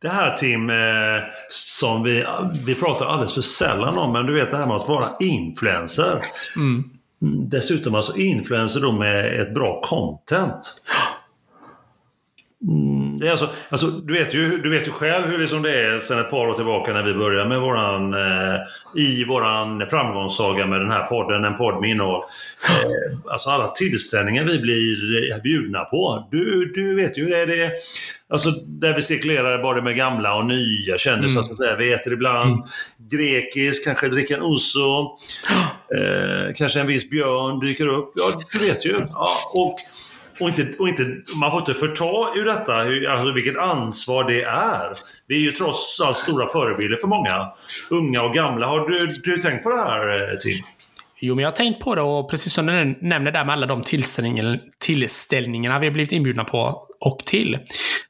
Det här Tim, eh, som vi, vi pratar alldeles för sällan om, men du vet det här med att vara influencer. Mm. Dessutom alltså influencer då med ett bra content. Det är alltså, alltså, du, vet ju, du vet ju själv hur liksom det är sen ett par år tillbaka när vi började med våran, eh, i våran framgångssaga med den här podden, en podd med innehåll. Eh, alltså alla tillställningar vi blir bjudna på. Du, du vet ju hur det är. Det, alltså, där vi cirkulerar både med gamla och nya kändisar. Mm. Så att Vi äter ibland mm. grekiskt, kanske dricker en ouzo. Eh, kanske en viss björn dyker upp. Ja, du vet ju. Ja, och och inte, och inte, man får inte förta ur detta hur, alltså vilket ansvar det är. Vi är ju trots allt stora förebilder för många. Unga och gamla. Har du, du tänkt på det här eh, Tim? Jo, men jag har tänkt på det och precis som du nämner där med alla de tillställningarna, tillställningarna vi har blivit inbjudna på och till.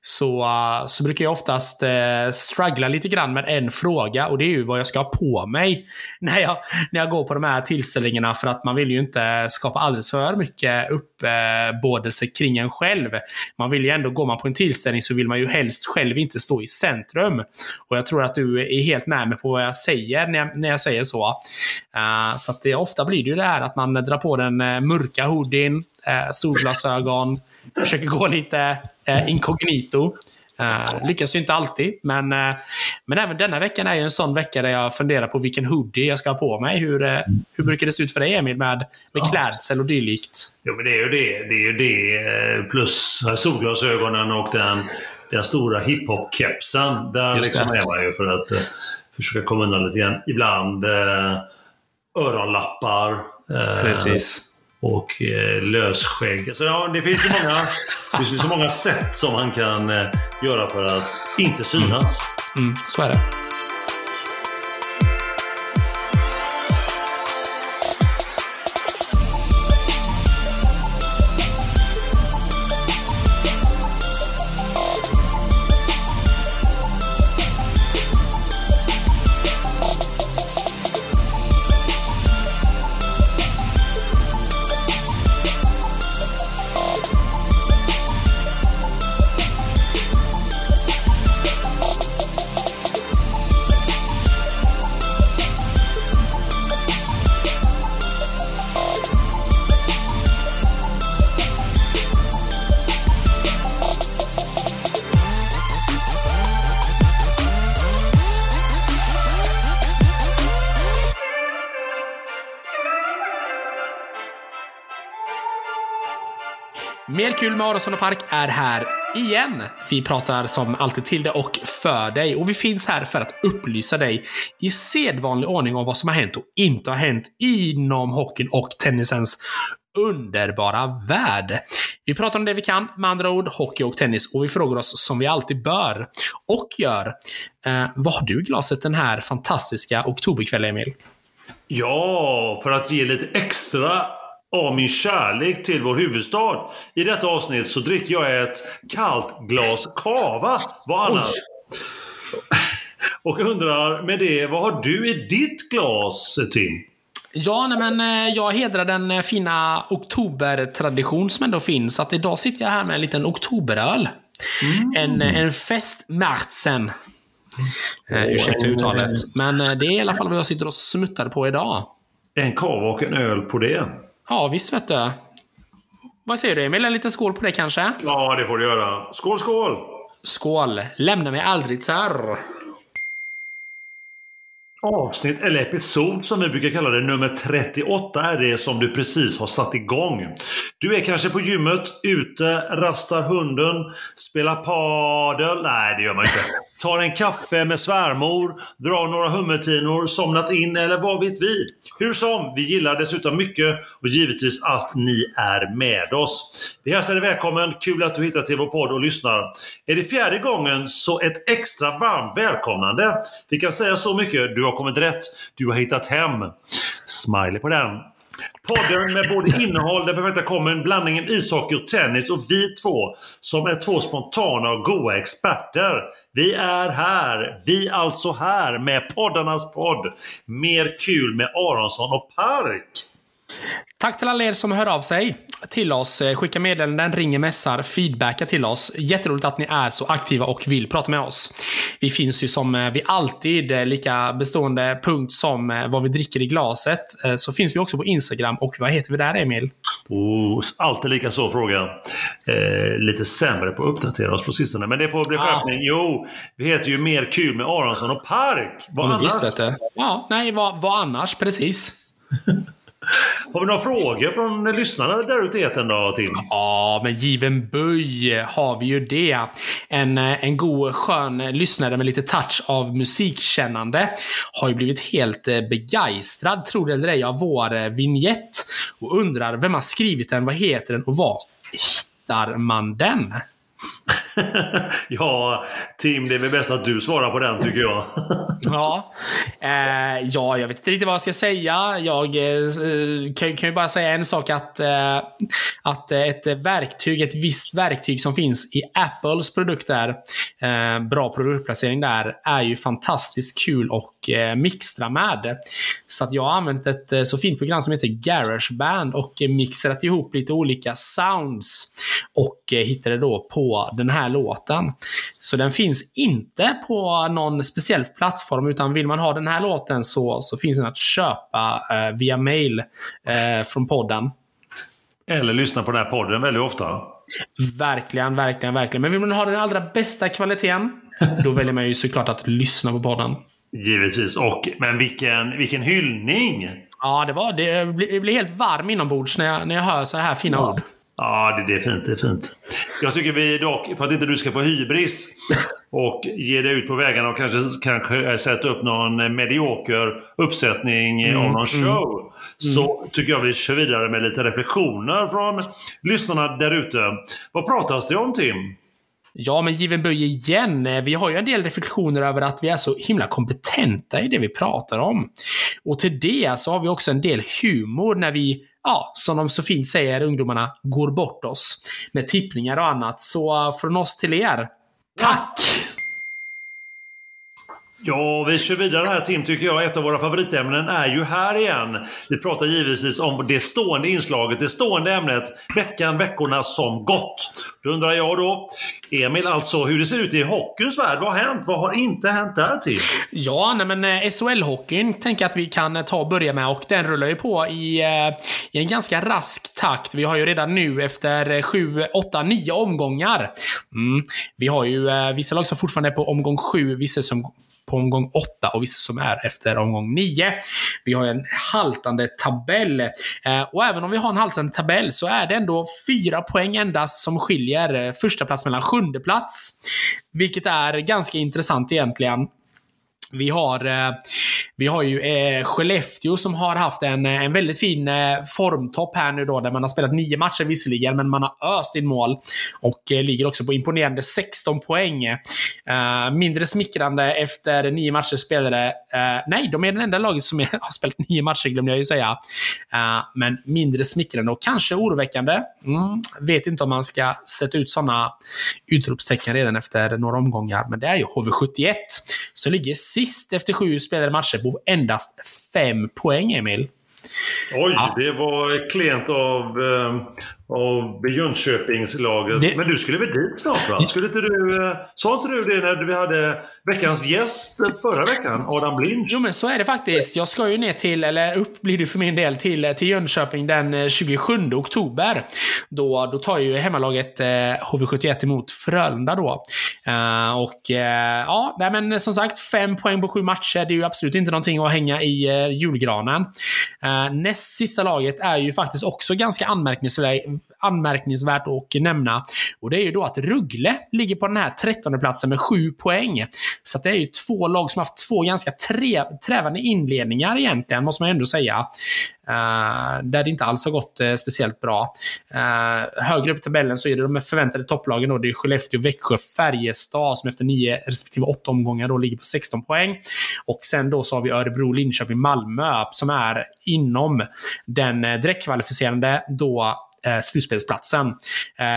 Så, eh, så brukar jag oftast eh, struggla lite grann med en fråga och det är ju vad jag ska ha på mig när jag, när jag går på de här tillställningarna för att man vill ju inte skapa alldeles för mycket uppbådelse kring en själv. Man vill ju ändå, går man på en tillställning så vill man ju helst själv inte stå i centrum. Och jag tror att du är helt med mig på vad jag säger när jag, när jag säger så. Uh, så att det, ofta blir det ju det här att man drar på den mörka hoodien, solglasögon, försöker gå lite eh, inkognito. Uh, lyckas ju inte alltid, men, uh, men även denna veckan är ju en sån vecka där jag funderar på vilken hoodie jag ska ha på mig. Hur, uh, hur brukar det se ut för dig Emil med, med klädsel och dylikt? Jo, men det är ju det. Det är ju det plus solglasögonen och den, den stora hiphop-kepsen. Där liksom är man ju för att försöka komma undan lite grann. Ibland öronlappar. Precis och eh, lösskägg. Så ja, det finns ju många, det finns så många sätt som man kan eh, göra för att inte synas. Mm. Mm, så är det. Kul med Aronsson och Park är här igen. Vi pratar som alltid till dig och för dig och vi finns här för att upplysa dig i sedvanlig ordning om vad som har hänt och inte har hänt inom hockeyn och tennisens underbara värld. Vi pratar om det vi kan, med andra ord hockey och tennis, och vi frågar oss som vi alltid bör och gör. Eh, vad har du i glaset den här fantastiska oktoberkvällen, Emil? Ja, för att ge lite extra av min kärlek till vår huvudstad. I detta avsnitt så dricker jag ett kallt glas kava. Vad annat? Och undrar med det, vad har du i ditt glas, Tim? Ja, nej, men eh, jag hedrar den eh, fina oktobertradition som ändå finns. Att idag sitter jag här med en liten oktoberöl. Mm. En, eh, en festmärtsen. Uh, ursäkta uttalet. Men det är i alla fall vad jag sitter och smuttar på idag. En kava och en öl på det. Ja, visst vet du. Vad säger du Emil? En liten skål på det kanske? Ja, det får du göra. Skål, skål! Skål! Lämna mig aldrig sir. Avsnitt, eller episod som vi brukar kalla det, nummer 38 är det som du precis har satt igång. Du är kanske på gymmet, ute, rastar hunden, spelar padel. Nej, det gör man inte tar en kaffe med svärmor, drar några hummertinor, somnat in eller vad vet vi? Hur som, vi gillar dessutom mycket och givetvis att ni är med oss. Vi hälsar dig välkommen, kul att du hittar till vår podd och lyssnar. Är det fjärde gången så ett extra varmt välkomnande. Vi kan säga så mycket, du har kommit rätt, du har hittat hem. Smiley på den. Podden med både innehåll, den perfekta kommen, blandningen ishockey och tennis och vi två som är två spontana och goa experter. Vi är här, vi alltså här med poddarnas podd. Mer kul med Aronsson och Park. Tack till alla er som hör av sig till oss. Eh, skicka meddelanden, ringer, mässar, feedbacka till oss. Jätteroligt att ni är så aktiva och vill prata med oss. Vi finns ju som eh, vi alltid, eh, lika bestående punkt som vad vi dricker i glaset. Så finns vi också på Instagram. Och vad heter vi där, Emil? Oh, alltid lika så fråga. Eh, lite sämre på att uppdatera oss på sistone. Men det får bli skärpning. Ah. Jo, vi heter ju Mer kul med Aronsson och Park. Vad ja, annars? Visst, vet du. Ja, nej, vad, vad annars? Precis. Har vi några frågor från lyssnarna där ute i etern då, Tim? Ja, men given böj har vi ju det. En, en god, skön lyssnare med lite touch av musikkännande har ju blivit helt eh, begeistrad, tror det eller ej, av vår eh, vignett och undrar vem har skrivit den, vad heter den och var hittar man den? ja, Tim, det är väl bäst att du svarar på den tycker jag. ja. Eh, ja, jag vet inte riktigt vad jag ska säga. Jag eh, eh kan, kan ju bara säga en sak att, eh, att ett verktyg, ett visst verktyg som finns i Apples produkter, eh, bra produktplacering där, är ju fantastiskt kul och eh, mixtra med. Så att jag har använt ett eh, så fint program som heter Garageband och mixat ihop lite olika sounds och eh, hittade då på den här låten. Så den finns inte på någon speciell plattform, utan vill man ha den här låten så, så finns den att köpa eh, via mail eh, från podden. Eller lyssna på den här podden väldigt ofta. Verkligen, verkligen, verkligen. Men vill man ha den allra bästa kvaliteten, då väljer man ju såklart att lyssna på podden. Givetvis. Och, men vilken, vilken hyllning! Ja, det var det. blir, blir helt varm inombords när jag, när jag hör så här fina ja. ord. Ja, det, det, är fint. Det är fint. Jag tycker vi dock, för att inte du ska få hybris och ge dig ut på vägarna och kanske, kanske sätta upp någon medioker uppsättning mm, av någon mm. show. Mm. Så tycker jag vi kör vidare med lite reflektioner från lyssnarna där ute. Vad pratas det om Tim? Ja, men given böj igen. Vi har ju en del reflektioner över att vi är så himla kompetenta i det vi pratar om. Och till det så har vi också en del humor när vi, ja, som de så fint säger, ungdomarna, går bort oss. Med tippningar och annat. Så eh, från oss till er, tack! Ja, Ja, vi kör vidare här Tim, tycker jag. Ett av våra favoritämnen är ju här igen. Vi pratar givetvis om det stående inslaget, det stående ämnet, veckan, veckorna som gått. Då undrar jag då, Emil, alltså hur det ser ut i hockeyns värld. Vad har hänt? Vad har inte hänt där Tim? Ja, nej men eh, SHL-hockeyn tänker jag att vi kan eh, ta och börja med och den rullar ju på i, eh, i en ganska rask takt. Vi har ju redan nu efter 7, 8, 9 omgångar. Mm. Vi har ju vissa lag som fortfarande är på omgång 7, vissa som på omgång 8 och vissa som är efter omgång 9. Vi har en haltande tabell. Eh, och även om vi har en haltande tabell så är det ändå fyra poäng endast som skiljer eh, första plats mellan sjunde plats. Vilket är ganska intressant egentligen. Vi har, eh, vi har ju eh, Skellefteå som har haft en, eh, en väldigt fin eh, formtopp här nu då, där man har spelat nio matcher visserligen, men man har öst in mål. Och ligger också på imponerande 16 poäng. Mindre smickrande efter nio matcher spelare. Nej, de är det enda laget som har spelat nio matcher, glömde jag ju säga. Men mindre smickrande och kanske oroväckande. Mm, vet inte om man ska sätta ut sådana utropstecken redan efter några omgångar, men det är ju HV71. Så ligger sist efter sju spelade matcher på endast fem poäng, Emil. Oj, ja. det var klent av, eh, av Jönköpingslaget. Det... Men du skulle väl dit snart va? Skulle inte du, eh, sa inte du det när vi hade veckans gäst förra veckan, Adam Blinch? Jo men så är det faktiskt. Jag ska ju ner till, eller upp blir det för min del, till, till Jönköping den 27 eh, oktober. Då, då tar ju hemmalaget eh, HV71 emot Frölunda då. Uh, och uh, ja, nej, men som sagt, fem poäng på sju matcher. Det är ju absolut inte någonting att hänga i julgranen. Näst sista laget är ju faktiskt också ganska anmärkningsvärt, anmärkningsvärt att nämna. Och det är ju då att Ruggle ligger på den här trettonde platsen med sju poäng. Så det är ju två lag som haft två ganska tre, trävande inledningar egentligen, måste man ändå säga. Uh, där det inte alls har gått uh, speciellt bra. Uh, högre upp i tabellen så är det de förväntade topplagen då. Det är Skellefteå, Växjö, Färjestad som efter nio respektive åtta omgångar då ligger på 16 poäng. Och sen då så har vi Örebro, Linköping, Malmö som är inom den direktkvalificerande då eh, slutspelsplatsen.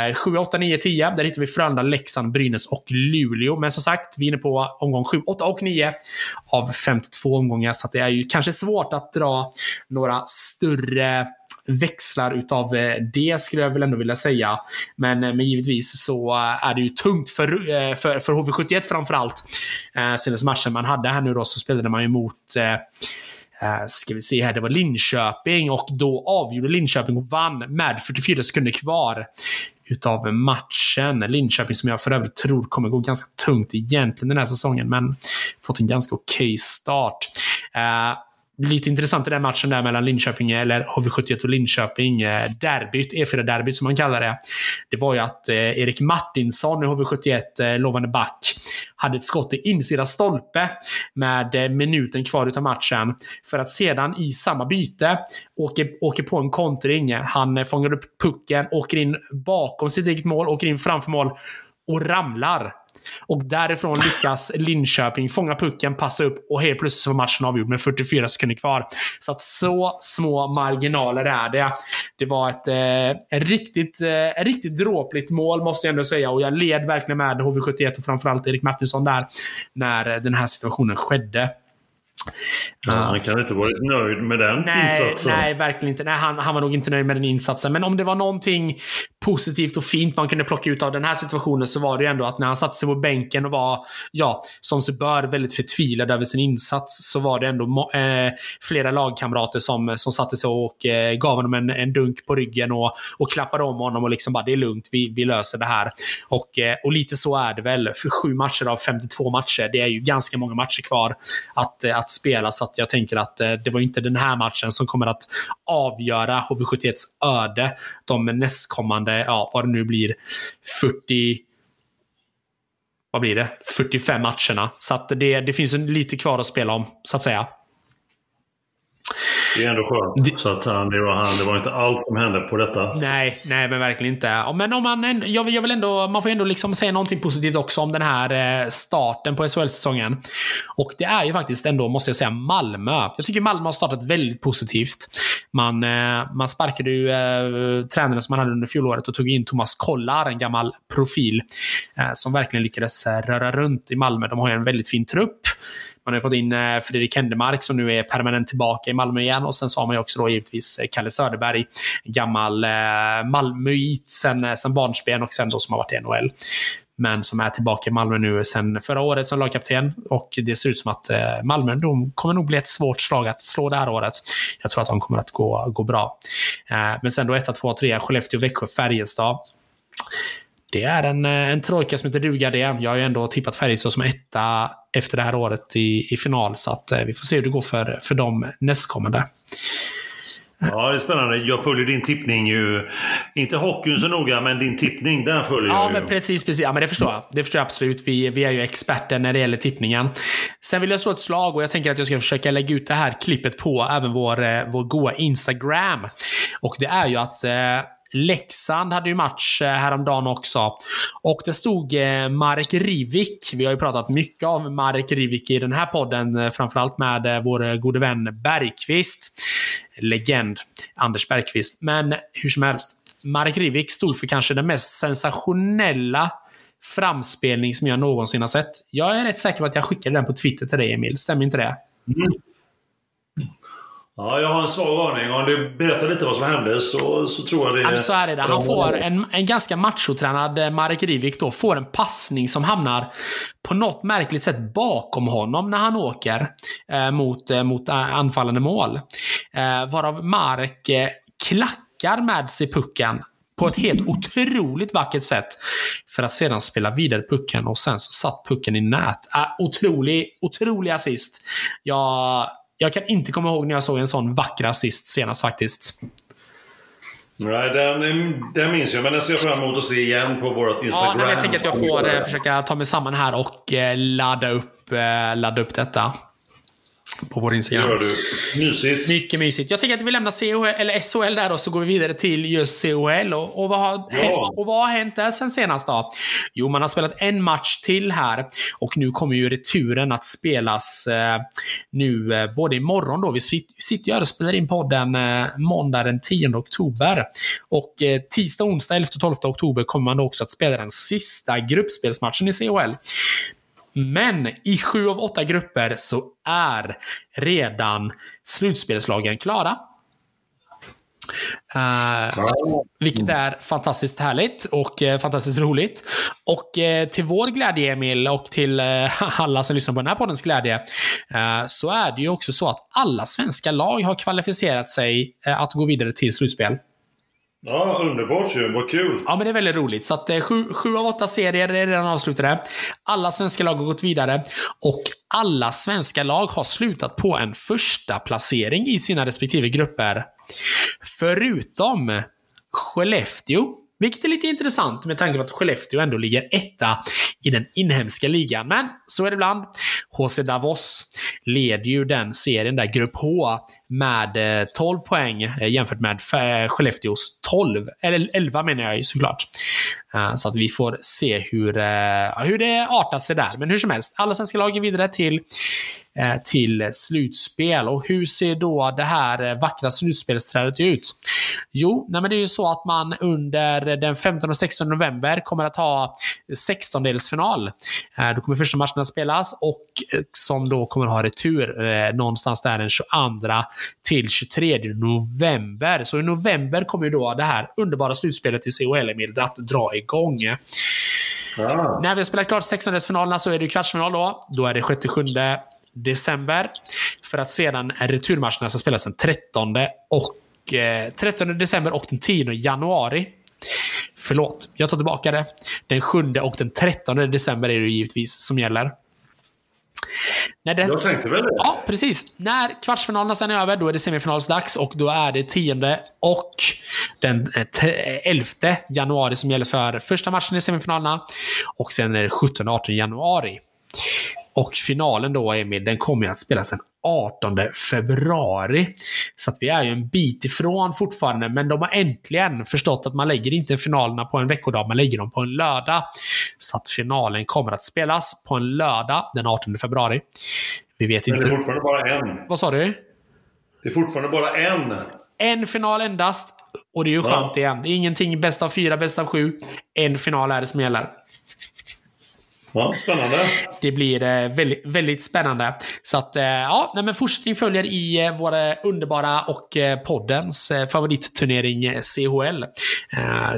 Eh, 7, 8, 9, 10. Där hittar vi Frölunda, Leksand, Brynäs och Luleå. Men som sagt, vi är inne på omgång 7, 8 och 9 av 52 omgångar. Så det är ju kanske svårt att dra några större växlar utav eh, det skulle jag väl ändå vilja säga. Men, eh, men givetvis så eh, är det ju tungt för, för, för HV71 framförallt. Senaste matchen man hade här nu då så spelade man ju mot Uh, ska vi se här, det var Linköping och då avgjorde Linköping och vann med 44 sekunder kvar utav matchen. Linköping som jag för övrigt tror kommer gå ganska tungt egentligen den här säsongen, men fått en ganska okej okay start. Uh, lite intressant i den matchen där mellan Linköping, eller HV71 och Linköping, eh, derbyt, E4-derbyt som man kallar det. Det var ju att eh, Erik Martinsson i HV71, eh, lovande back, hade ett skott i insida stolpe med minuten kvar utav matchen. För att sedan i samma byte åker, åker på en kontring. Han fångar upp pucken, åker in bakom sitt eget mål, åker in framför mål och ramlar. Och därifrån lyckas Linköping fånga pucken, passa upp och helt plötsligt så var matchen avgjord med 44 sekunder kvar. Så att så små marginaler är det. Det var ett eh, riktigt, eh, riktigt dråpligt mål måste jag ändå säga och jag led verkligen med HV71 och framförallt Erik Martinsson där när den här situationen skedde. Ja, han kan inte varit nöjd med den nej, insatsen. Nej, verkligen inte. Nej, han, han var nog inte nöjd med den insatsen. Men om det var någonting positivt och fint man kunde plocka ut av den här situationen så var det ju ändå att när han satte sig på bänken och var, ja, som sig bör, väldigt förtvivlad över sin insats så var det ändå eh, flera lagkamrater som, som satte sig och eh, gav honom en, en dunk på ryggen och, och klappade om honom och liksom bara det är lugnt, vi, vi löser det här. Och, eh, och lite så är det väl. För sju matcher av 52 matcher, det är ju ganska många matcher kvar att, eh, att spela så att jag tänker att eh, det var inte den här matchen som kommer att avgöra HV71s öde de nästkommande ja, vad det nu blir, 40 vad blir det? 45 matcherna. Så att det, det finns lite kvar att spela om, så att säga. Det är ändå skönt. Det, så att han, det, var, han, det var inte allt som hände på detta. Nej, nej men verkligen inte. Men om man, jag, jag vill ändå, man får ändå liksom säga någonting positivt också om den här eh, starten på SHL-säsongen. Och det är ju faktiskt ändå, måste jag säga, Malmö. Jag tycker Malmö har startat väldigt positivt. Man, eh, man sparkade ju eh, tränaren som man hade under fjolåret och tog in Thomas Kollar, en gammal profil, eh, som verkligen lyckades eh, röra runt i Malmö. De har ju en väldigt fin trupp. Man har fått in eh, Fredrik Händemark som nu är permanent tillbaka i Malmö igen. Och sen så har man ju också då givetvis eh, Kalle Söderberg, gammal eh, Malmöit sen, sen barnsben och sen då som har varit i NHL men som är tillbaka i Malmö nu sen förra året som lagkapten. Och det ser ut som att Malmö de kommer nog bli ett svårt slag att slå det här året. Jag tror att de kommer att gå, gå bra. Men sen då 1, 2, 3, Skellefteå, Växjö, Färjestad det är en, eh, en trojka som heter duga det. Jag har ju ändå tippat Färjestad som etta efter det här året i, i final, så att eh, vi får se hur det går för, för dem nästkommande. Ja, det är spännande. Jag följer din tippning ju. Inte hockeyn så noga, men din tippning, den följer ja, jag ju. Ja, men precis, precis. Ja, men det förstår jag. Det förstår jag absolut. Vi, vi är ju experter när det gäller tippningen. Sen vill jag slå ett slag och jag tänker att jag ska försöka lägga ut det här klippet på även vår, eh, vår goa Instagram. Och det är ju att eh, Leksand hade ju match eh, häromdagen också. Och det stod eh, Marek Rivik. Vi har ju pratat mycket om Marek Rivik i den här podden, eh, framförallt med vår gode vän Bergqvist. Legend, Anders Bergqvist. Men hur som helst, Marek Rivik stod för kanske den mest sensationella framspelning som jag någonsin har sett. Jag är rätt säker på att jag skickade den på Twitter till dig, Emil. Stämmer inte det? Mm. Ja, jag har en svag aning. Om du berättar lite vad som hände så, så tror jag det... Ja, men så är det. Han får en, en ganska machotränad eh, Marek Rivik då, får en passning som hamnar på något märkligt sätt bakom honom när han åker eh, mot, eh, mot eh, anfallande mål. Eh, varav Marek eh, klackar med sig pucken på ett helt otroligt vackert sätt. För att sedan spela vidare pucken och sen så satt pucken i nät. Äh, otrolig, otrolig assist. Jag jag kan inte komma ihåg när jag såg en sån vacker assist senast faktiskt. Nej, den, den minns jag, men den ser jag fram emot att se igen på vårt Instagram. Ja, jag tänker att jag får eh, försöka ta mig samman här och eh, ladda, upp, eh, ladda upp detta på vår Instagram. Det. Mysigt. Mycket mysigt. Jag tänker att vi lämnar CHL, eller SHL där och så går vi vidare till just CHL. Och, och, vad, har, ja. och vad har hänt där sen senast då? Jo, man har spelat en match till här. Och nu kommer ju returen att spelas eh, nu eh, både imorgon då. Vi sitter ju och spelar in podden eh, måndag den 10 oktober. Och eh, tisdag, onsdag 11 12 oktober kommer man då också att spela den sista gruppspelsmatchen i CHL. Men i sju av åtta grupper så är redan slutspelslagen klara. Uh, vilket är fantastiskt härligt och uh, fantastiskt roligt. Och uh, till vår glädje, Emil, och till alla som lyssnar på den här poddens glädje, så är det ju också så att alla svenska lag har kvalificerat sig att gå vidare till slutspel. Ja, underbart ju. Vad kul. Ja, men det är väldigt roligt. Så att eh, sju, sju av åtta serier är redan avslutade. Alla svenska lag har gått vidare. Och alla svenska lag har slutat på en första placering i sina respektive grupper. Förutom Skellefteå, vilket är lite intressant med tanke på att Skellefteå ändå ligger etta i den inhemska ligan. Men så är det ibland. HC Davos leder ju den serien där, Grupp H, med eh, 12 poäng eh, jämfört med eh, Skellefteås 12. Eller 11 menar jag ju såklart. Så att vi får se hur, hur det artar sig där. Men hur som helst, alla svenska lag är vidare till till slutspel. Och hur ser då det här vackra slutspelsträdet ut? Jo, nej men det är ju så att man under den 15 och 16 november kommer att ha 16-delsfinal. Då kommer första matchen att spelas och som då kommer att ha retur någonstans där den 22 till 23 november. Så i november kommer ju då det här underbara slutspelet i CHL Emil att dra igång. Ah. När vi har spelat klart 16-delsfinalerna så är det kvartsfinal då. Då är det 6-7 december. För att sedan returmatcherna ska spelas den 13 och eh, 13 december och den 10 januari. Förlåt, jag tar tillbaka det. Den 7 och den 13 december är det givetvis som gäller. När det... Jag tänkte väl det. Ja, precis. När kvartsfinalerna sen är över, då är det semifinalsdags och då är det 10 och den 11 eh, januari som gäller för första matchen i semifinalerna. Och sen är det 17-18 januari. Och finalen då, Emil, den kommer ju att spelas den 18 februari. Så att vi är ju en bit ifrån fortfarande, men de har äntligen förstått att man lägger inte finalerna på en veckodag, man lägger dem på en lördag. Så att finalen kommer att spelas på en lördag den 18 februari. Vi vet inte... Men det är fortfarande bara en. Vad sa du? Det är fortfarande bara en. En final endast. Och det är ju skönt ja. igen. Ingenting bäst av fyra, bäst av sju. En final är det som gäller. Ja, spännande. Det blir eh, väldigt, väldigt spännande. Så att, eh, ja, nej, men fortsättning följer i eh, våra underbara och poddens favoritturnering CHL.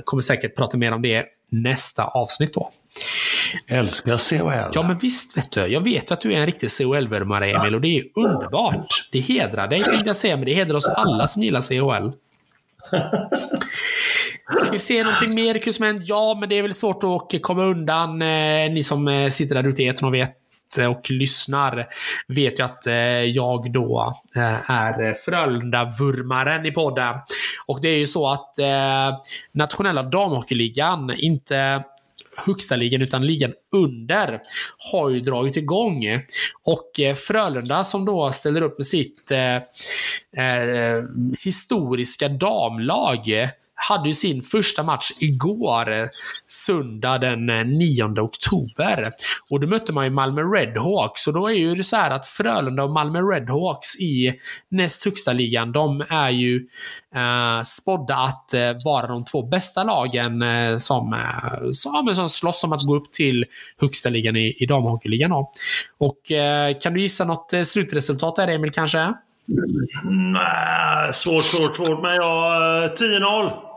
Kommer säkert prata mer om det nästa avsnitt då. Älskar CHL. Ja, men visst vet du. Jag vet att du är en riktig CHL-vurmare, Emil, och det är underbart. Det hedrar dig, tänkte jag säga, men det hedrar oss alla som gillar CHL. Ska vi se någonting mer Kusmen? Ja, men det är väl svårt att komma undan. Eh, ni som eh, sitter där ute i etern och vet eh, och lyssnar vet ju att jag då är Frölunda-vurmaren i podden. Och det är ju så att nationella damhockeyligan, inte högsta ligan utan ligan under har ju dragit igång. Och eh, Frölunda som då ställer upp med sitt eh, eh historiska damlag hade ju sin första match igår, eh, söndag den eh, 9 oktober. Och då mötte man ju Malmö Redhawks och då är ju det så här att Frölunda och Malmö Redhawks i näst högsta ligan, de är ju eh, spådda att eh, vara de två bästa lagen eh, som, eh, som, som slåss om att gå upp till högsta ligan i, i damhockeyligan. Och eh, kan du gissa något eh, slutresultat där Emil kanske? Mm, nej, svårt, svårt, svårt. Men jag... Eh, 10-0.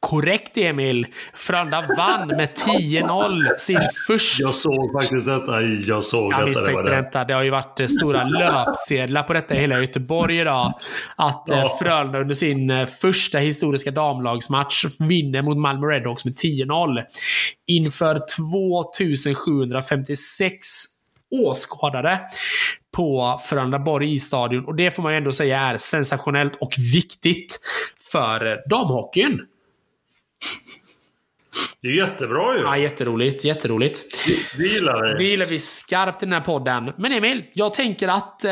Korrekt Emil! Frölunda vann med 10-0 sin första... Jag såg faktiskt detta. Jag såg jag detta. Det, detta. det har ju varit eh, stora löpsedlar på detta i hela Göteborg idag. Att eh, ja. Frölunda under sin eh, första historiska damlagsmatch vinner mot Malmö Redhawks med 10-0. Inför 2756 åskådare på Frölundaborg i stadion. Och det får man ju ändå säga är sensationellt och viktigt för damhockeyn. Det är jättebra ju. Ja, jätteroligt. Jätteroligt. Det, det gillar vi. Det gillar vi skarpt i den här podden. Men Emil, jag tänker att eh,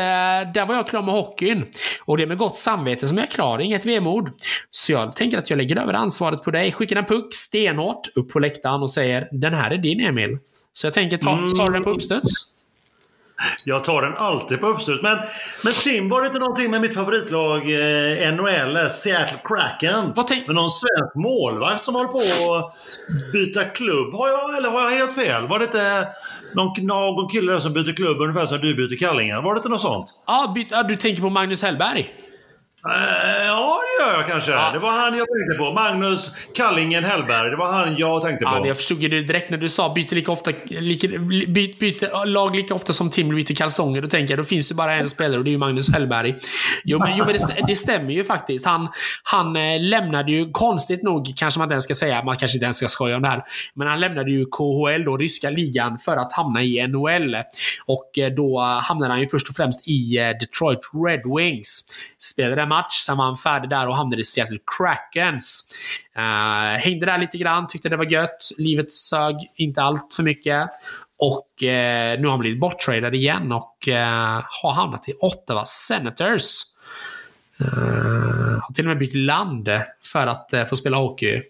där var jag klar med hockeyn. Och det är med gott samvete som jag är klar, inget vemod. Så jag tänker att jag lägger över ansvaret på dig, skickar en puck stenhårt upp på läktaren och säger den här är din Emil. Så jag tänker, ta, tar du den på uppstuds? Jag tar den alltid på uppstuds. Men, men Tim, var det inte någonting med mitt favoritlag eh, NHL, Seattle Kraken? Med någon svensk målvakt som håller på att byta klubb? Har jag, eller har jag helt fel? Var det inte någon, någon kille som byter klubb ungefär som du byter kallingar? Var det inte något sånt? Ja, ja du tänker på Magnus Hellberg? Eh, ja, det gör jag kanske. Ja. Det var han jag tänkte på. Magnus Kallingen Hellberg. Det var han jag tänkte på. Ja, jag förstod ju det direkt när du sa byter lika ofta, lika, byt, byter lag lika ofta som Tim byter kalsonger. Då tänker jag, då finns det bara en spelare och det är ju Magnus Hellberg. Jo, men, jo, men det, det stämmer ju faktiskt. Han, han eh, lämnade ju, konstigt nog kanske man inte ens ska säga, man kanske inte ens ska skoja om det här. Men han lämnade ju KHL, då, ryska ligan, för att hamna i NHL. Och eh, då hamnade han ju först och främst i Detroit Red Wings. Spelade en match, sen var han färdig där och hamnade i Seattle Krakens. Uh, hängde där lite grann, tyckte det var gött. Livet sög inte allt för mycket. Och eh, nu har han blivit borttradad igen och eh, har hamnat i Ottawa Senators. Eh, har till och med bytt land för att eh, få spela hockey.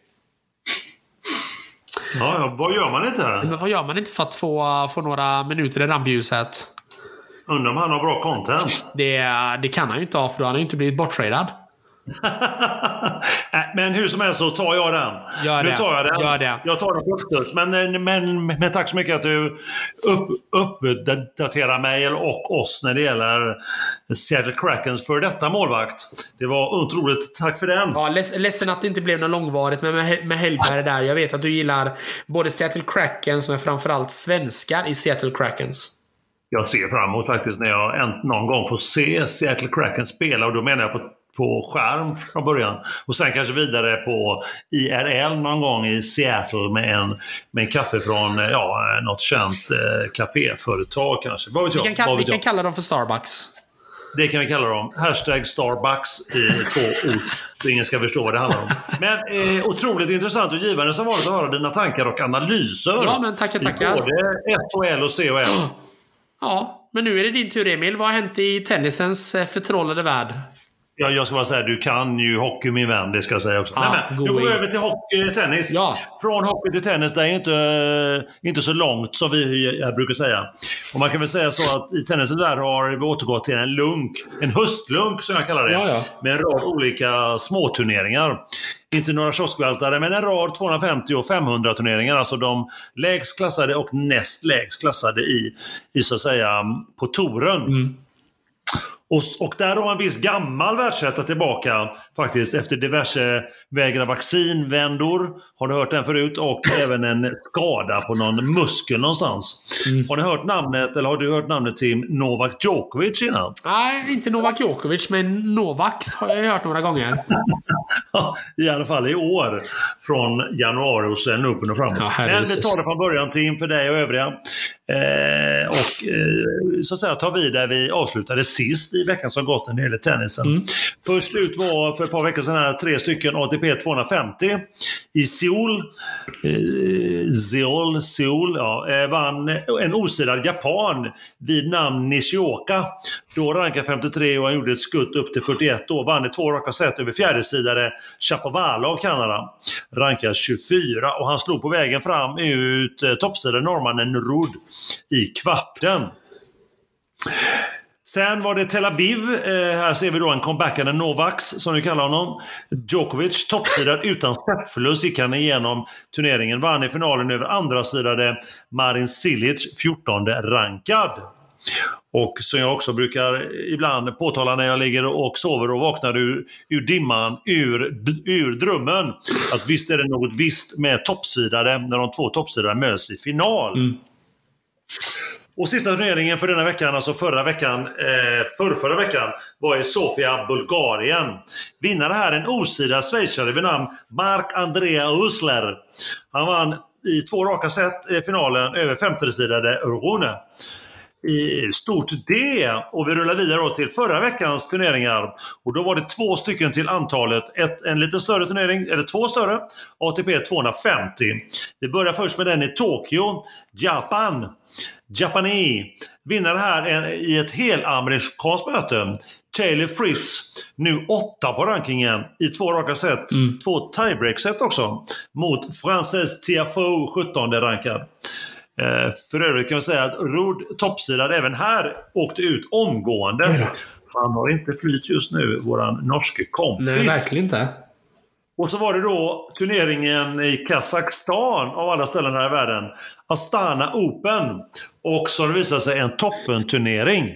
Ja, ja, vad gör man inte? Men vad gör man inte för att få, få några minuter i rampljuset? Undrar om han har bra content. Det, det kan han ju inte ha, för då har han ju inte blivit borttradad. Men hur som helst så tar jag den. Gör nu det. tar jag den. Gör det. Jag tar den uppstuds. Men, eh, men, men tack så mycket att du upp, uppdaterar mig och oss när det gäller Seattle Krakens för detta målvakt. Det var otroligt. Tack för den. Ja, leds, ledsen att det inte blev något långvarigt men med, med Hellberg där. Jag vet att du gillar både Seattle Krakens men framförallt svenskar i Seattle Krakens. Jag ser fram emot faktiskt när jag en, någon gång får se Seattle Kraken spela och då menar jag på, på skärm från början. Och sen kanske vidare på IRL någon gång i Seattle med en, med en kaffe från eh, ja, något känt eh, kaféföretag kanske. Vad vet Vi jag? kan, kalla, vi kan kalla dem för Starbucks. Det kan vi kalla dem. Hashtag Starbucks i två ord. Så ingen ska förstå vad det handlar om. Men eh, otroligt intressant och givande som vanligt att höra dina tankar och analyser. Ja, men tackar, I tackar. både SHL och CHL. Ja, men nu är det din tur Emil. Vad har hänt i tennisens eh, förtrollade värld? Ja, jag ska bara säga, du kan ju hockey min vän, det ska jag säga också. Ja, Nej, men, nu går vi över till hockey, tennis. Ja. Från hockey till tennis, det är inte, inte så långt som vi jag brukar säga. Och man kan väl säga så att i tennisens värld har vi återgått till en lunk, en höstlunk som jag kallar det. Ja, ja. Med en rad olika småturneringar. Inte några kioskvältare, men en rad 250 och 500 turneringar. Alltså de lägst klassade och näst lägst klassade i, i så att säga, på touren. Mm. Och, och där har en viss gammal världsetta tillbaka faktiskt efter diverse vägra vaccinvändor. Har ni hört den förut? Och även en skada på någon muskel någonstans. Mm. Har ni hört namnet, eller har du hört namnet till Novak Djokovic innan? Nej, inte Novak Djokovic, men Novaks har jag hört några gånger. I alla fall i år. Från januari och sen Open och framåt. Ja, Men vi tar det från början Tim för dig och övriga. Eh, och eh, så att säga tar vi där vi avslutade sist i veckan som gått när det gäller tennisen. Mm. Först ut var för ett par veckor sedan här, tre stycken ATP 250 i Seoul. Eh, Seoul, Seoul ja, eh, vann en osidad japan vid namn Nishioka. Då rankad 53 och han gjorde ett skutt upp till 41 då. Vann i två raka set över fjärdesidare Chapovalov av Kanada. Rankad 24 och han slog på vägen fram ut eh, toppsidan norrmannen Rud i kvarten. Sen var det Tel Aviv. Eh, här ser vi då en comebackande Novaks, som vi kallar honom. Djokovic, toppsidad utan setförlust, gick han igenom turneringen. Vann i finalen över andra sidade Marin Cilic, 14 rankad. Och som jag också brukar ibland påtala när jag ligger och sover och vaknar ur, ur dimman, ur, ur drömmen. Att visst är det något visst med toppsidade när de två toppsidade möts i final. Mm. Och sista turneringen för denna veckan, alltså förra veckan, eh, förrförra veckan, var i Sofia, Bulgarien. Vinnare här en osida schweizare vid namn Marc-Andrea Usler. Han vann i två raka set i finalen över femtesidade Rune. I stort D! Och vi rullar vidare då till förra veckans turneringar. Och då var det två stycken till antalet. Ett, en lite större turnering, eller två större. ATP 250. Vi börjar först med den i Tokyo. Japan. Japani. Vinnare här är i ett helamerikanskt möte. Taylor Fritz, nu åtta på rankingen i två raka set. Två tiebreak-set också. Mot Frances Tiafoe, 17 rankad. Eh, för övrigt kan vi säga att Rud toppsidad även här åkte ut omgående. Han har inte flyt just nu, våran norske kompis. Nej, verkligen inte. Och så var det då turneringen i Kazakstan av alla ställen här i världen. Astana Open. Och som det visade sig en toppenturnering.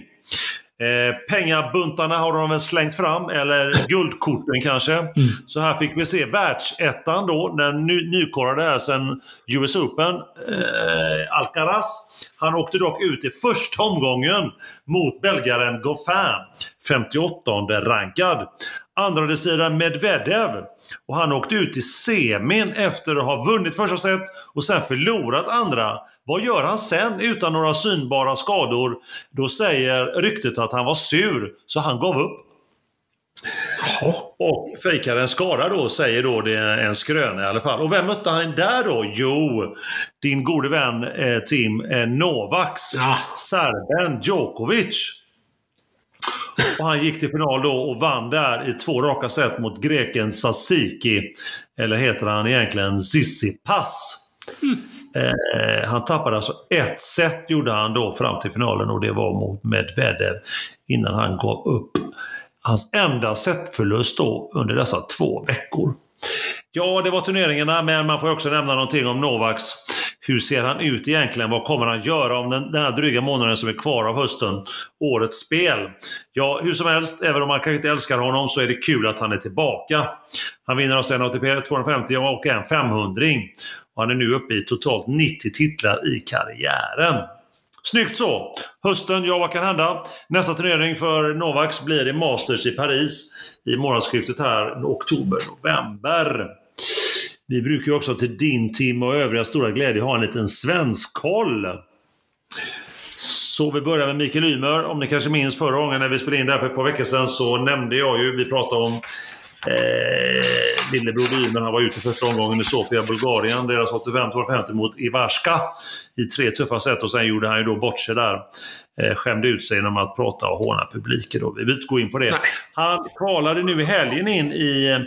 Eh, pengabuntarna har de väl slängt fram, eller guldkorten kanske. Mm. Så här fick vi se världsettan då, den ny, nykorade här sen US Open, eh, Alcaraz. Han åkte dock ut i första omgången mot belgaren Goffin, 58 rankad. Andra sidan Medvedev. Och han åkte ut i semin efter att ha vunnit första set och sen förlorat andra. Vad gör han sen utan några synbara skador? Då säger ryktet att han var sur, så han gav upp. Och fejkar en skada då, säger då det är en skröna i alla fall. Och vem mötte han där då? Jo, din gode vän eh, Tim eh, Novaks, ja. serben Djokovic. Och han gick till final då och vann där i två raka set mot greken Sasiki. Eller heter han egentligen Tsitsipas. Mm. Eh, han tappade alltså ett set gjorde han då fram till finalen och det var mot Medvedev innan han gav upp. Hans enda setförlust då under dessa två veckor. Ja, det var turneringarna, men man får också nämna någonting om Novaks. Hur ser han ut egentligen? Vad kommer han göra om den, den här dryga månaden som är kvar av hösten? Årets spel. Ja, hur som helst, även om man kanske inte älskar honom så är det kul att han är tillbaka. Han vinner alltså en ATP 250 och en 500 och han är nu uppe i totalt 90 titlar i karriären. Snyggt så! Hösten, ja vad kan hända? Nästa turnering för Novaks blir i Masters i Paris i månadsskiftet här oktober-november. Vi brukar ju också till din Tim och övriga stora glädje ha en liten svensk koll. Så vi börjar med Mikael Ymer. Om ni kanske minns förra gången när vi spelade in det här för ett par veckor sedan så nämnde jag ju, vi pratade om eh, lillebror Ymer, han var ute första omgången i Sofia, Bulgarien. Deras 85-250 mot Ivarska i tre tuffa set och sen gjorde han ju då bort sig där. Eh, skämde ut sig genom att prata och håna publiken. Då. Vi behöver inte gå in på det. Nej. Han kvalade nu i helgen in i eh,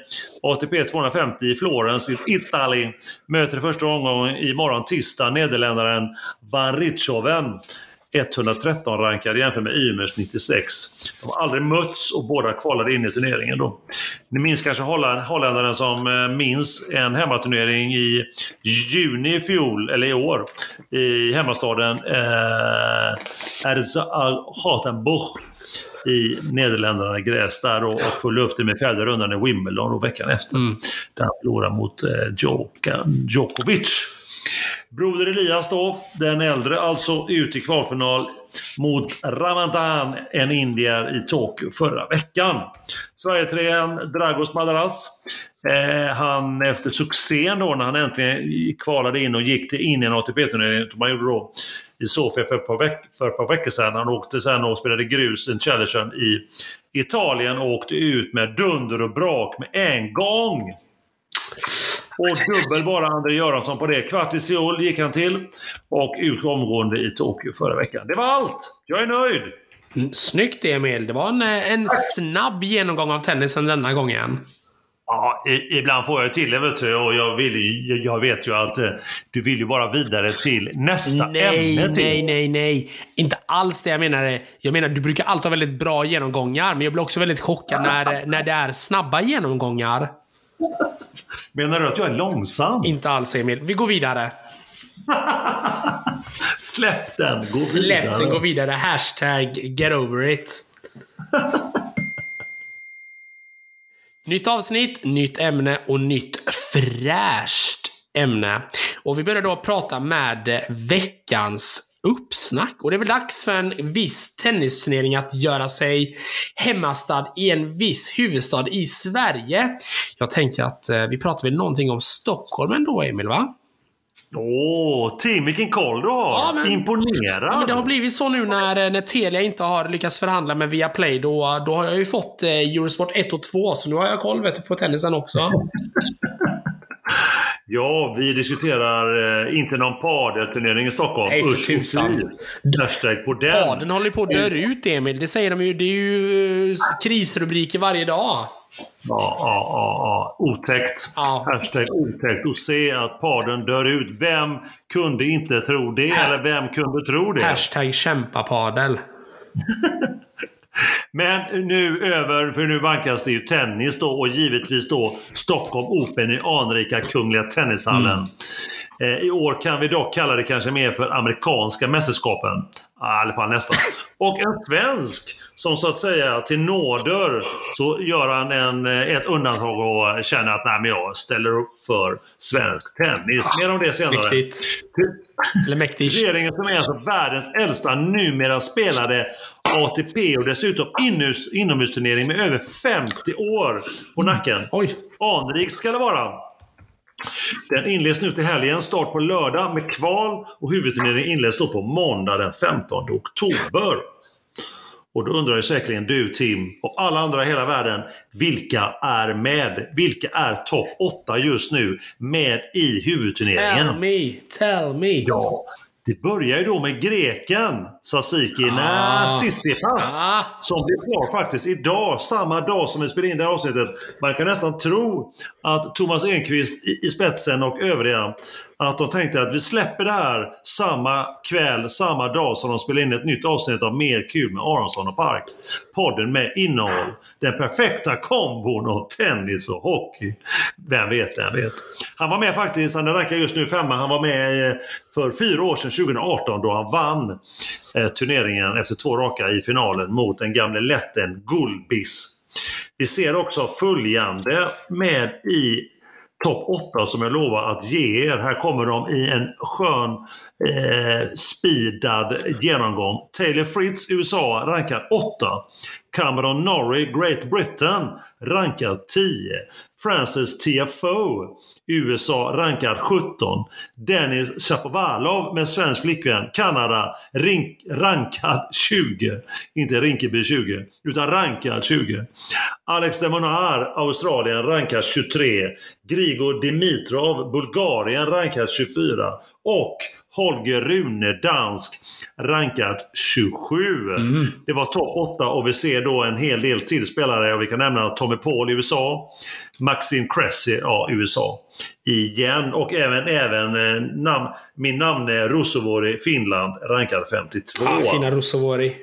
ATP 250 i Florens i Italien. Möter första omgången imorgon tisdag nederländaren Van Richthoven. 113 rankad jämfört med Ymers 96. De har aldrig mötts och båda kvalade in i turneringen. Då. Ni minns kanske holländaren som eh, minns en hemmaturnering i juni i fjol, eller i år, i hemmastaden eh, Erzurumbuch i Nederländerna gräs där och, och följde upp det med fjärde rundan i Wimbledon och veckan efter. Mm. Där han förlorade mot eh, Djokovic. Broder Elias då, den äldre, alltså ut i kvalfinal mot Ramadan, en indier i Tokyo förra veckan. Sverigetränaren Dragos Madaras. Eh, han efter succén då när han äntligen kvalade in och gick till in i en ATP-turnering som han gjorde då i Sofia för ett par, veck för ett par veckor sedan. Han åkte sen och spelade grus i Challengen i Italien och åkte ut med dunder och brak med en gång. Och dubbel bara André Göransson på det. Kvart i Seoul gick han till och ut omgående i Tokyo förra veckan. Det var allt! Jag är nöjd! Mm, snyggt Emil! Det var en, en snabb genomgång av tennisen denna gången. Ja, i, ibland får jag till det vet du. Och jag, vill, jag vet ju att eh, du vill ju bara vidare till nästa nej, ämne. Till. Nej, nej, nej. Inte alls det jag menar. Jag menar, du brukar alltid ha väldigt bra genomgångar. Men jag blir också väldigt chockad när, när det är snabba genomgångar. Menar du att jag är långsam? Inte alls Emil. Vi går vidare. Släpp den, gå Släpp vidare. den, gå vidare. Hashtag get over it. nytt avsnitt, nytt ämne och nytt fräscht ämne. Och vi börjar då prata med veckans uppsnack. Och det är väl dags för en viss tennisturnering att göra sig hemmastad i en viss huvudstad i Sverige. Jag tänker att eh, vi pratar väl någonting om Stockholm ändå, Emil, va? Åh, oh, Tim, vilken koll du har! Ja, men, Imponerad! Ja, men det har blivit så nu när, eh, när Telia inte har lyckats förhandla med Viaplay. Då, då har jag ju fått eh, Eurosport 1 och 2, så nu har jag koll vet på tennisen också. Ja, vi diskuterar eh, inte någon padelturnering i Stockholm. Nej, Usch tusan. Hashtag på den. Padeln håller på att dö ut, Emil. Det säger de ju. Det är ju uh, krisrubriker varje dag. Ja, ja, ja, ja. Otäckt. Ja. Hashtag otäckt. Och se att paden dör ut. Vem kunde inte tro det? Eller vem kunde tro det? Hashtag kämpapadel. Men nu över, för nu vankas det ju tennis då och givetvis då Stockholm Open i anrika Kungliga Tennishallen. Mm. Eh, I år kan vi dock kalla det kanske mer för amerikanska mästerskapen. Ja, I alla fall nästan. Och en svensk som så att säga till nåder så gör han en, eh, ett undantag och känner att nej, men jag ställer upp för svensk tennis. Mer om det senare. Mäktigt. Eller mäktigt. Regeringen som är alltså världens äldsta numera spelade ATP och dessutom inomhus, inomhusturnering med över 50 år på nacken. Oj. Anrikt ska det vara. Den inleds nu till helgen. Start på lördag med kval och huvudturneringen inleds då på måndag den 15 oktober. Och då undrar ju säkerligen du Tim och alla andra i hela världen, vilka är med? Vilka är topp 8 just nu med i huvudturneringen? Tell me, tell me. Ja, det börjar ju då med greken Sasiki Ah. Sissipas. Ah. Som blir klar faktiskt idag, samma dag som vi spelar in det här avsnittet. Man kan nästan tro att Thomas Enqvist i, i spetsen och övriga att de tänkte att vi släpper det här samma kväll, samma dag som de spelar in ett nytt avsnitt av Mer kul med Aronsson och Park. Podden med innehåll. Den perfekta kombon av tennis och hockey. Vem vet, vem vet. Han var med faktiskt, han rankar just nu femma, han var med eh, för fyra år sedan, 2018, då han vann eh, turneringen efter två raka i finalen mot den gamle letten Gulbis. Vi ser också följande med i topp 8 som jag lovar att ge er. Här kommer de i en skön eh, speedad genomgång. Taylor Fritz, USA, rankad 8. Cameron Norrie, Great Britain, rankad 10. Francis Tiafoe, USA, rankad 17. Dennis Shapovalov med svensk flickvän, Kanada, rink, rankad 20. Inte Rinkeby 20, utan rankad 20. Alex Demonar, Australien, rankad 23. Grigor Dimitrov, Bulgarien, rankad 24. Och Holger Rune, dansk, rankad 27. Det var topp 8 och vi ser då en hel del till spelare. Vi kan nämna Tommy Paul USA, Maxim Cressy, ja, USA. Igen och även, även eh, nam, min namne Rusovori, Finland, rankad 52. Ah, fina Russovori.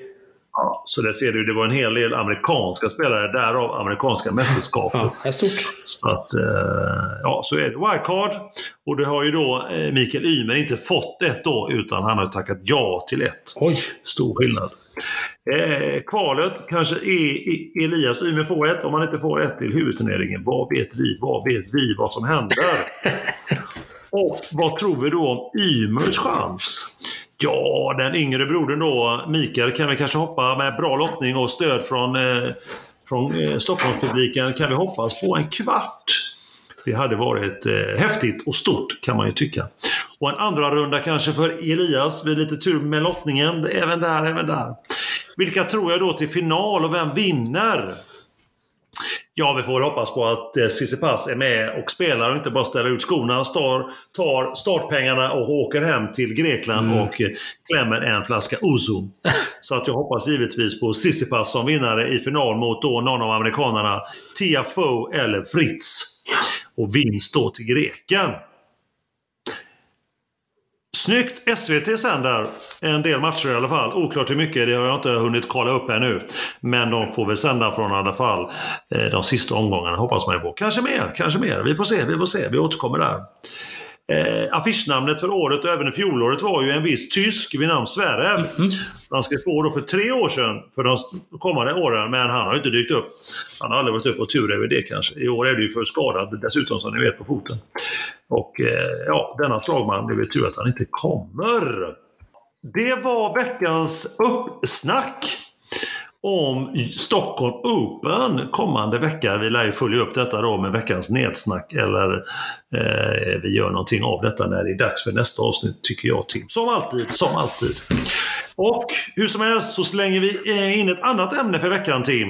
Ja, så där ser du, det var en hel del amerikanska spelare, därav amerikanska mästerskapet. Ja, är stort. Så att, eh, ja, så är det. Wildcard. Och det har ju då eh, Mikael Ymer inte fått ett då, utan han har tackat ja till ett. Oj. Stor skillnad. Eh, kvalet kanske är, är Elias Ymer får ett. Om han inte får ett till huvudturneringen, vad vet vi? Vad vet vi vad som händer? Och vad tror vi då om Ymers chans? Ja, den yngre brodern då, Mikael, kan vi kanske hoppa med bra lottning och stöd från, eh, från eh, Stockholmspubliken kan vi hoppas på en kvart. Det hade varit eh, häftigt och stort kan man ju tycka. Och en andra runda kanske för Elias vid lite tur med lottningen. Även där, även där. Vilka tror jag då till final och vem vinner? Ja, vi får väl hoppas på att eh, Tsitsipas är med och spelar och inte bara ställer ut skorna. Star, tar startpengarna och åker hem till Grekland och eh, klämmer en flaska Ouzo. Så att jag hoppas givetvis på Tsitsipas som vinnare i final mot då någon av amerikanerna. Tiafoe eller Fritz. Och vinst då till greken. Snyggt! SVT sänder en del matcher i alla fall. Oklart hur mycket, det har jag inte hunnit kolla upp ännu. Men de får väl sända från i alla fall eh, de sista omgångarna hoppas man ju på. Kanske mer, kanske mer. Vi får se, vi får se. Vi återkommer där. Eh, affischnamnet för året och även fjolåret var ju en viss tysk vid namn Sverre. Mhm. Han skrev på då för tre år sedan för de kommande åren, men han har ju inte dykt upp. Han har aldrig varit uppe och tur över det kanske. I år är det ju för skadad dessutom som ni vet på foten. Och eh, ja, denna slagman, det är väl tur att han inte kommer. Det var veckans uppsnack om Stockholm Open kommande vecka. Vi lär ju följa upp detta då med veckans nedsnack eller eh, vi gör någonting av detta när det är dags för nästa avsnitt tycker jag Tim. Som alltid, som alltid. Och hur som helst så slänger vi eh, in ett annat ämne för veckan Tim.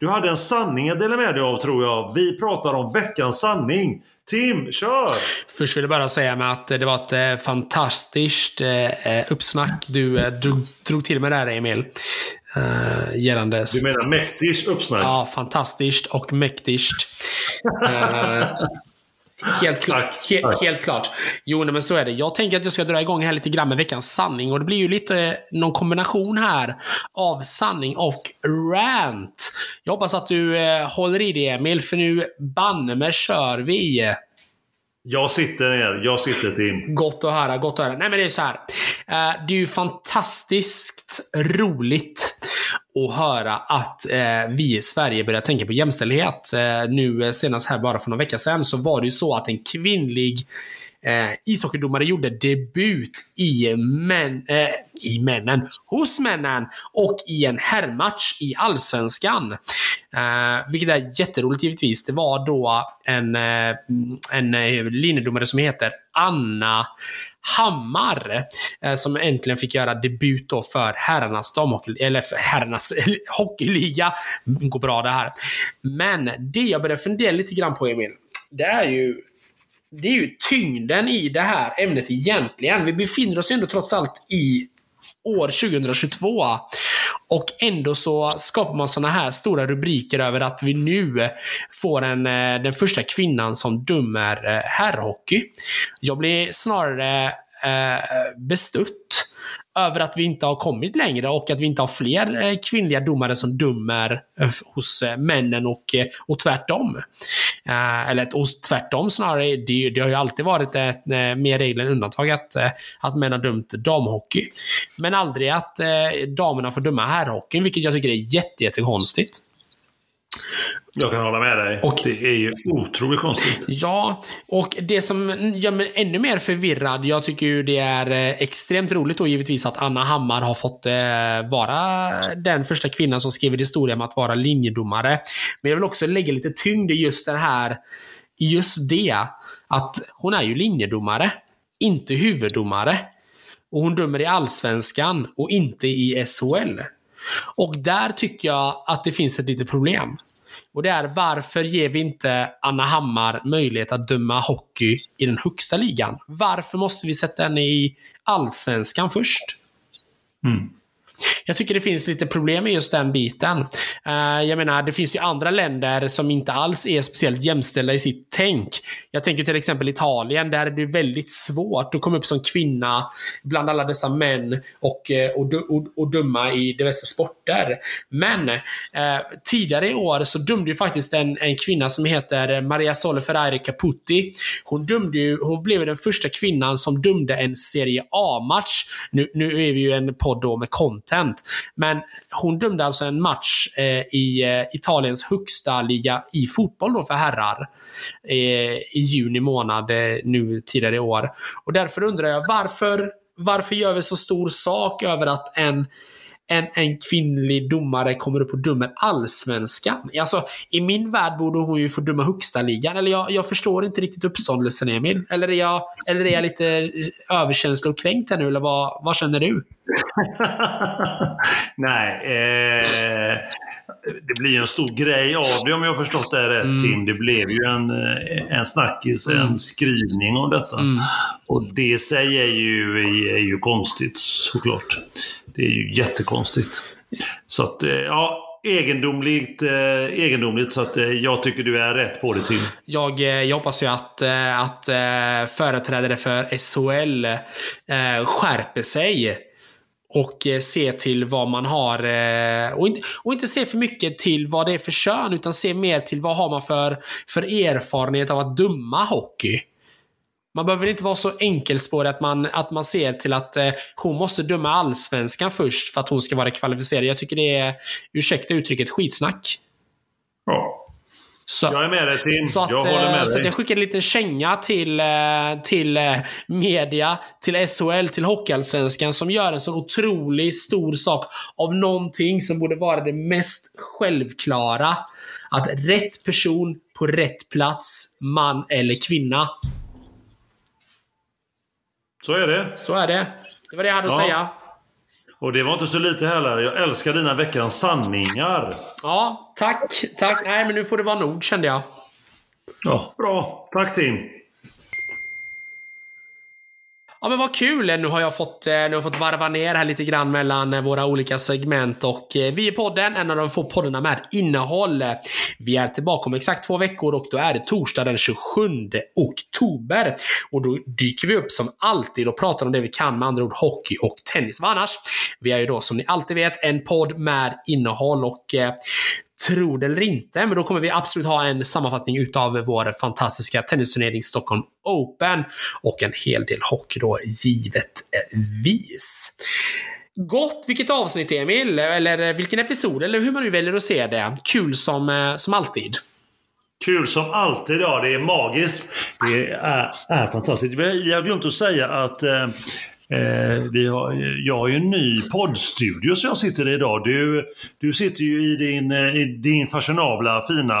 Du hade en sanning att dela med dig av tror jag. Vi pratar om veckans sanning. Tim, kör! Först vill jag bara säga med att det var ett eh, fantastiskt eh, uppsnack du drog, drog till med där Emil. Uh, gällande... Du menar mäktigt uppsnack? Ja, fantastiskt och mäktigt. Uh, helt, klart, Tack, he tack. helt klart. Jo, nej, men så är det. Jag tänker att jag ska dra igång här lite grann med veckans sanning. Och det blir ju lite eh, någon kombination här av sanning och rant. Jag hoppas att du eh, håller i det Emil, för nu banne mig kör vi. Jag sitter ner. Jag sitter Tim. Gott att höra, gott att höra. Nej men det är så här. Eh, det är ju fantastiskt roligt att höra att eh, vi i Sverige börjar tänka på jämställdhet. Eh, nu eh, senast här bara för några veckor sedan så var det ju så att en kvinnlig eh, ishockeydomare gjorde debut i, män, eh, i männen, hos männen och i en herrmatch i Allsvenskan. Eh, vilket är jätteroligt givetvis. Det var då en, eh, en eh, linjedomare som heter Anna Hammar eh, som äntligen fick göra debut då för herrarnas damhockey, eller för herrarnas hockeyliga. Går bra det här. Men det jag började fundera lite grann på Emil, det är ju det är ju tyngden i det här ämnet egentligen. Vi befinner oss ju ändå trots allt i år 2022. Och ändå så skapar man såna här stora rubriker över att vi nu får en, eh, den första kvinnan som dömer eh, herrhockey. Jag blir snarare Eh, bestött över att vi inte har kommit längre och att vi inte har fler eh, kvinnliga domare som dömer eh, hos männen och, och tvärtom. Eller och tvärtom snarare. Det, det har ju alltid varit ett, mer regel än undantag att, att män har dömt damhockey. Men aldrig att damerna får döma herrhockeyn, vilket jag tycker är jättekonstigt. Jätte jag kan hålla med dig. Och, det är ju otroligt konstigt. Ja, och det som gör mig ännu mer förvirrad, jag tycker ju det är eh, extremt roligt då givetvis att Anna Hammar har fått eh, vara den första kvinnan som skriver historia om att vara linjedomare. Men jag vill också lägga lite tyngd i just det här, just det, att hon är ju linjedomare, inte huvuddomare. Och hon dömer i Allsvenskan och inte i SHL. Och där tycker jag att det finns ett litet problem. Och det är varför ger vi inte Anna Hammar möjlighet att döma hockey i den högsta ligan? Varför måste vi sätta henne i allsvenskan först? Mm. Jag tycker det finns lite problem med just den biten. Eh, jag menar, det finns ju andra länder som inte alls är speciellt jämställda i sitt tänk. Jag tänker till exempel Italien, där är det väldigt svårt att komma upp som kvinna bland alla dessa män och, eh, och, och, och döma i diverse sporter. Men eh, tidigare i år så dömde ju faktiskt en, en kvinna som heter Maria Sole Ferrari Caputi. Hon, dömde ju, hon blev den första kvinnan som dömde en Serie A-match. Nu, nu är vi ju en podd då med content content. Men hon dömde alltså en match eh, i eh, Italiens högsta liga i fotboll då för herrar eh, i juni månad eh, nu tidigare i år. Och därför undrar jag varför, varför gör vi så stor sak över att en en, en kvinnlig domare kommer upp och dömer allsvenskan. Alltså, i min värld borde hon ju få döma högsta ligan. Eller jag, jag förstår inte riktigt uppståndelsen, Emil. Eller är jag, eller är jag lite överkänslig och kränkt här nu, eller vad, vad känner du? Nej, eh, det blir en stor grej av det om jag har förstått det rätt mm. Tim. Det blev ju en, eh, en snackis, mm. en skrivning om detta. Mm. Och det i sig är ju, är ju konstigt såklart. Det är ju jättekonstigt. Så att, eh, ja, egendomligt, eh, egendomligt så att eh, jag tycker du är rätt på det Tim. Jag, eh, jag hoppas ju att, eh, att företrädare för SHL skärper sig och eh, se till vad man har. Eh, och inte, och inte se för mycket till vad det är för kön, utan se mer till vad har man för, för erfarenhet av att döma hockey. Man behöver inte vara så enkelspårig att man, att man ser till att eh, hon måste döma allsvenskan först för att hon ska vara kvalificerad. Jag tycker det är, ursäkta uttrycket, skitsnack. Ja. Så, jag är med dig Tim. Så att, jag håller med eh, dig. Så att jag skickar en liten känga till, eh, till eh, media, till SHL, till Hockeyallsvenskan som gör en så otroligt stor sak av någonting som borde vara det mest självklara. Att rätt person på rätt plats, man eller kvinna. Så är det. Så är det. Det var det jag hade att säga. Och det var inte så lite heller. Jag älskar dina veckans sanningar. Ja, tack. Tack. Nej, men nu får det vara nog kände jag. Ja, bra. Tack Tim. Ja men vad kul! Nu har jag fått, eh, nu har jag fått varva ner här lite grann mellan eh, våra olika segment och eh, vi är podden, en av de få poddarna med innehåll. Vi är tillbaka om exakt två veckor och då är det torsdag den 27 oktober. Och då dyker vi upp som alltid och pratar om det vi kan, med andra ord hockey och tennis. Vad annars? Vi är ju då som ni alltid vet en podd med innehåll och tro det eller inte, men då kommer vi absolut ha en sammanfattning utav vår fantastiska tennisturnering Stockholm Open och en hel del hockey då, givetvis. Gott! Vilket avsnitt Emil, eller vilken episod, eller hur man nu väljer att se det. Kul som, eh, som alltid. Kul som alltid, ja. Det är magiskt. Det är, är fantastiskt. Vi har glömt att säga att eh, eh, vi har, jag har ju en ny poddstudio som jag sitter i idag. Du, du sitter ju i din, eh, i din fashionabla, fina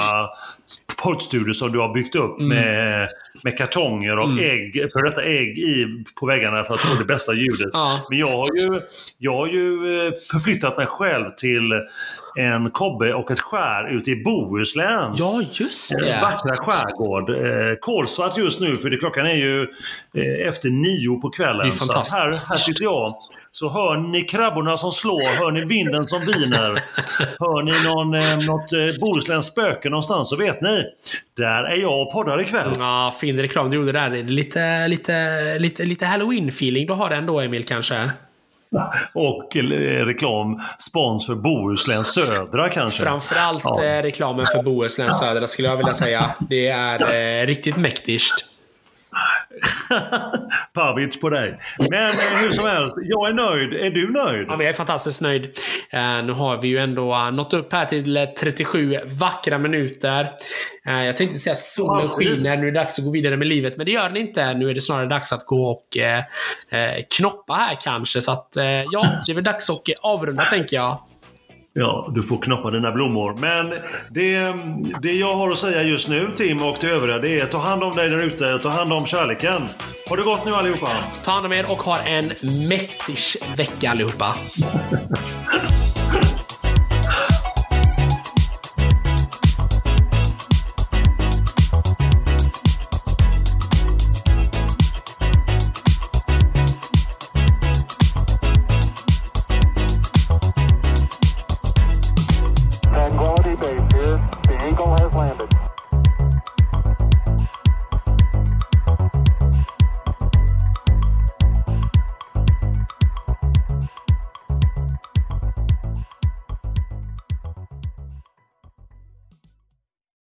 poddstudio som du har byggt upp mm. med, med kartonger och mm. ägg, för detta ägg i, på väggarna för att få det bästa ljudet. Ja. Men jag har, ju, jag har ju eh, förflyttat mig själv till en kobbe och ett skär ute i Bohuslän. Ja, just det. Vackra skärgård. Eh, kolsvart just nu för det, klockan är ju eh, efter nio på kvällen. Det. Så här, här sitter jag. Så hör ni krabborna som slår, hör ni vinden som viner, hör ni någon, eh, något eh, bohuslänskt spöke någonstans så vet ni. Där är jag och poddar ikväll. Ja, fin reklam du gjorde där. Lite, lite, lite, lite halloween-feeling du har ändå Emil kanske? Och reklam, spons för Bohuslän Södra kanske. Framförallt ja. Eh, reklamen för Bohuslän Södra skulle jag vilja säga. Det är eh, riktigt mäktigt. Pavic på dig. Men eh, hur som helst, jag är nöjd. Är du nöjd? Ja, jag är fantastiskt nöjd. Uh, nu har vi ju ändå uh, nått upp här till 37 vackra minuter. Uh, jag tänkte säga att solen skiner, nu är det dags att gå vidare med livet, men det gör den inte. Nu är det snarare dags att gå och knoppa här kanske. Så att ja, det är väl dags att avrunda tänker jag. Ja, du får knoppa dina blommor. Men det, det jag har att säga just nu, Tim, och till övriga, det är ta hand om dig där ute. Ta hand om kärleken. Ha det gott nu allihopa. Ta hand om er och ha en mäktig vecka allihopa.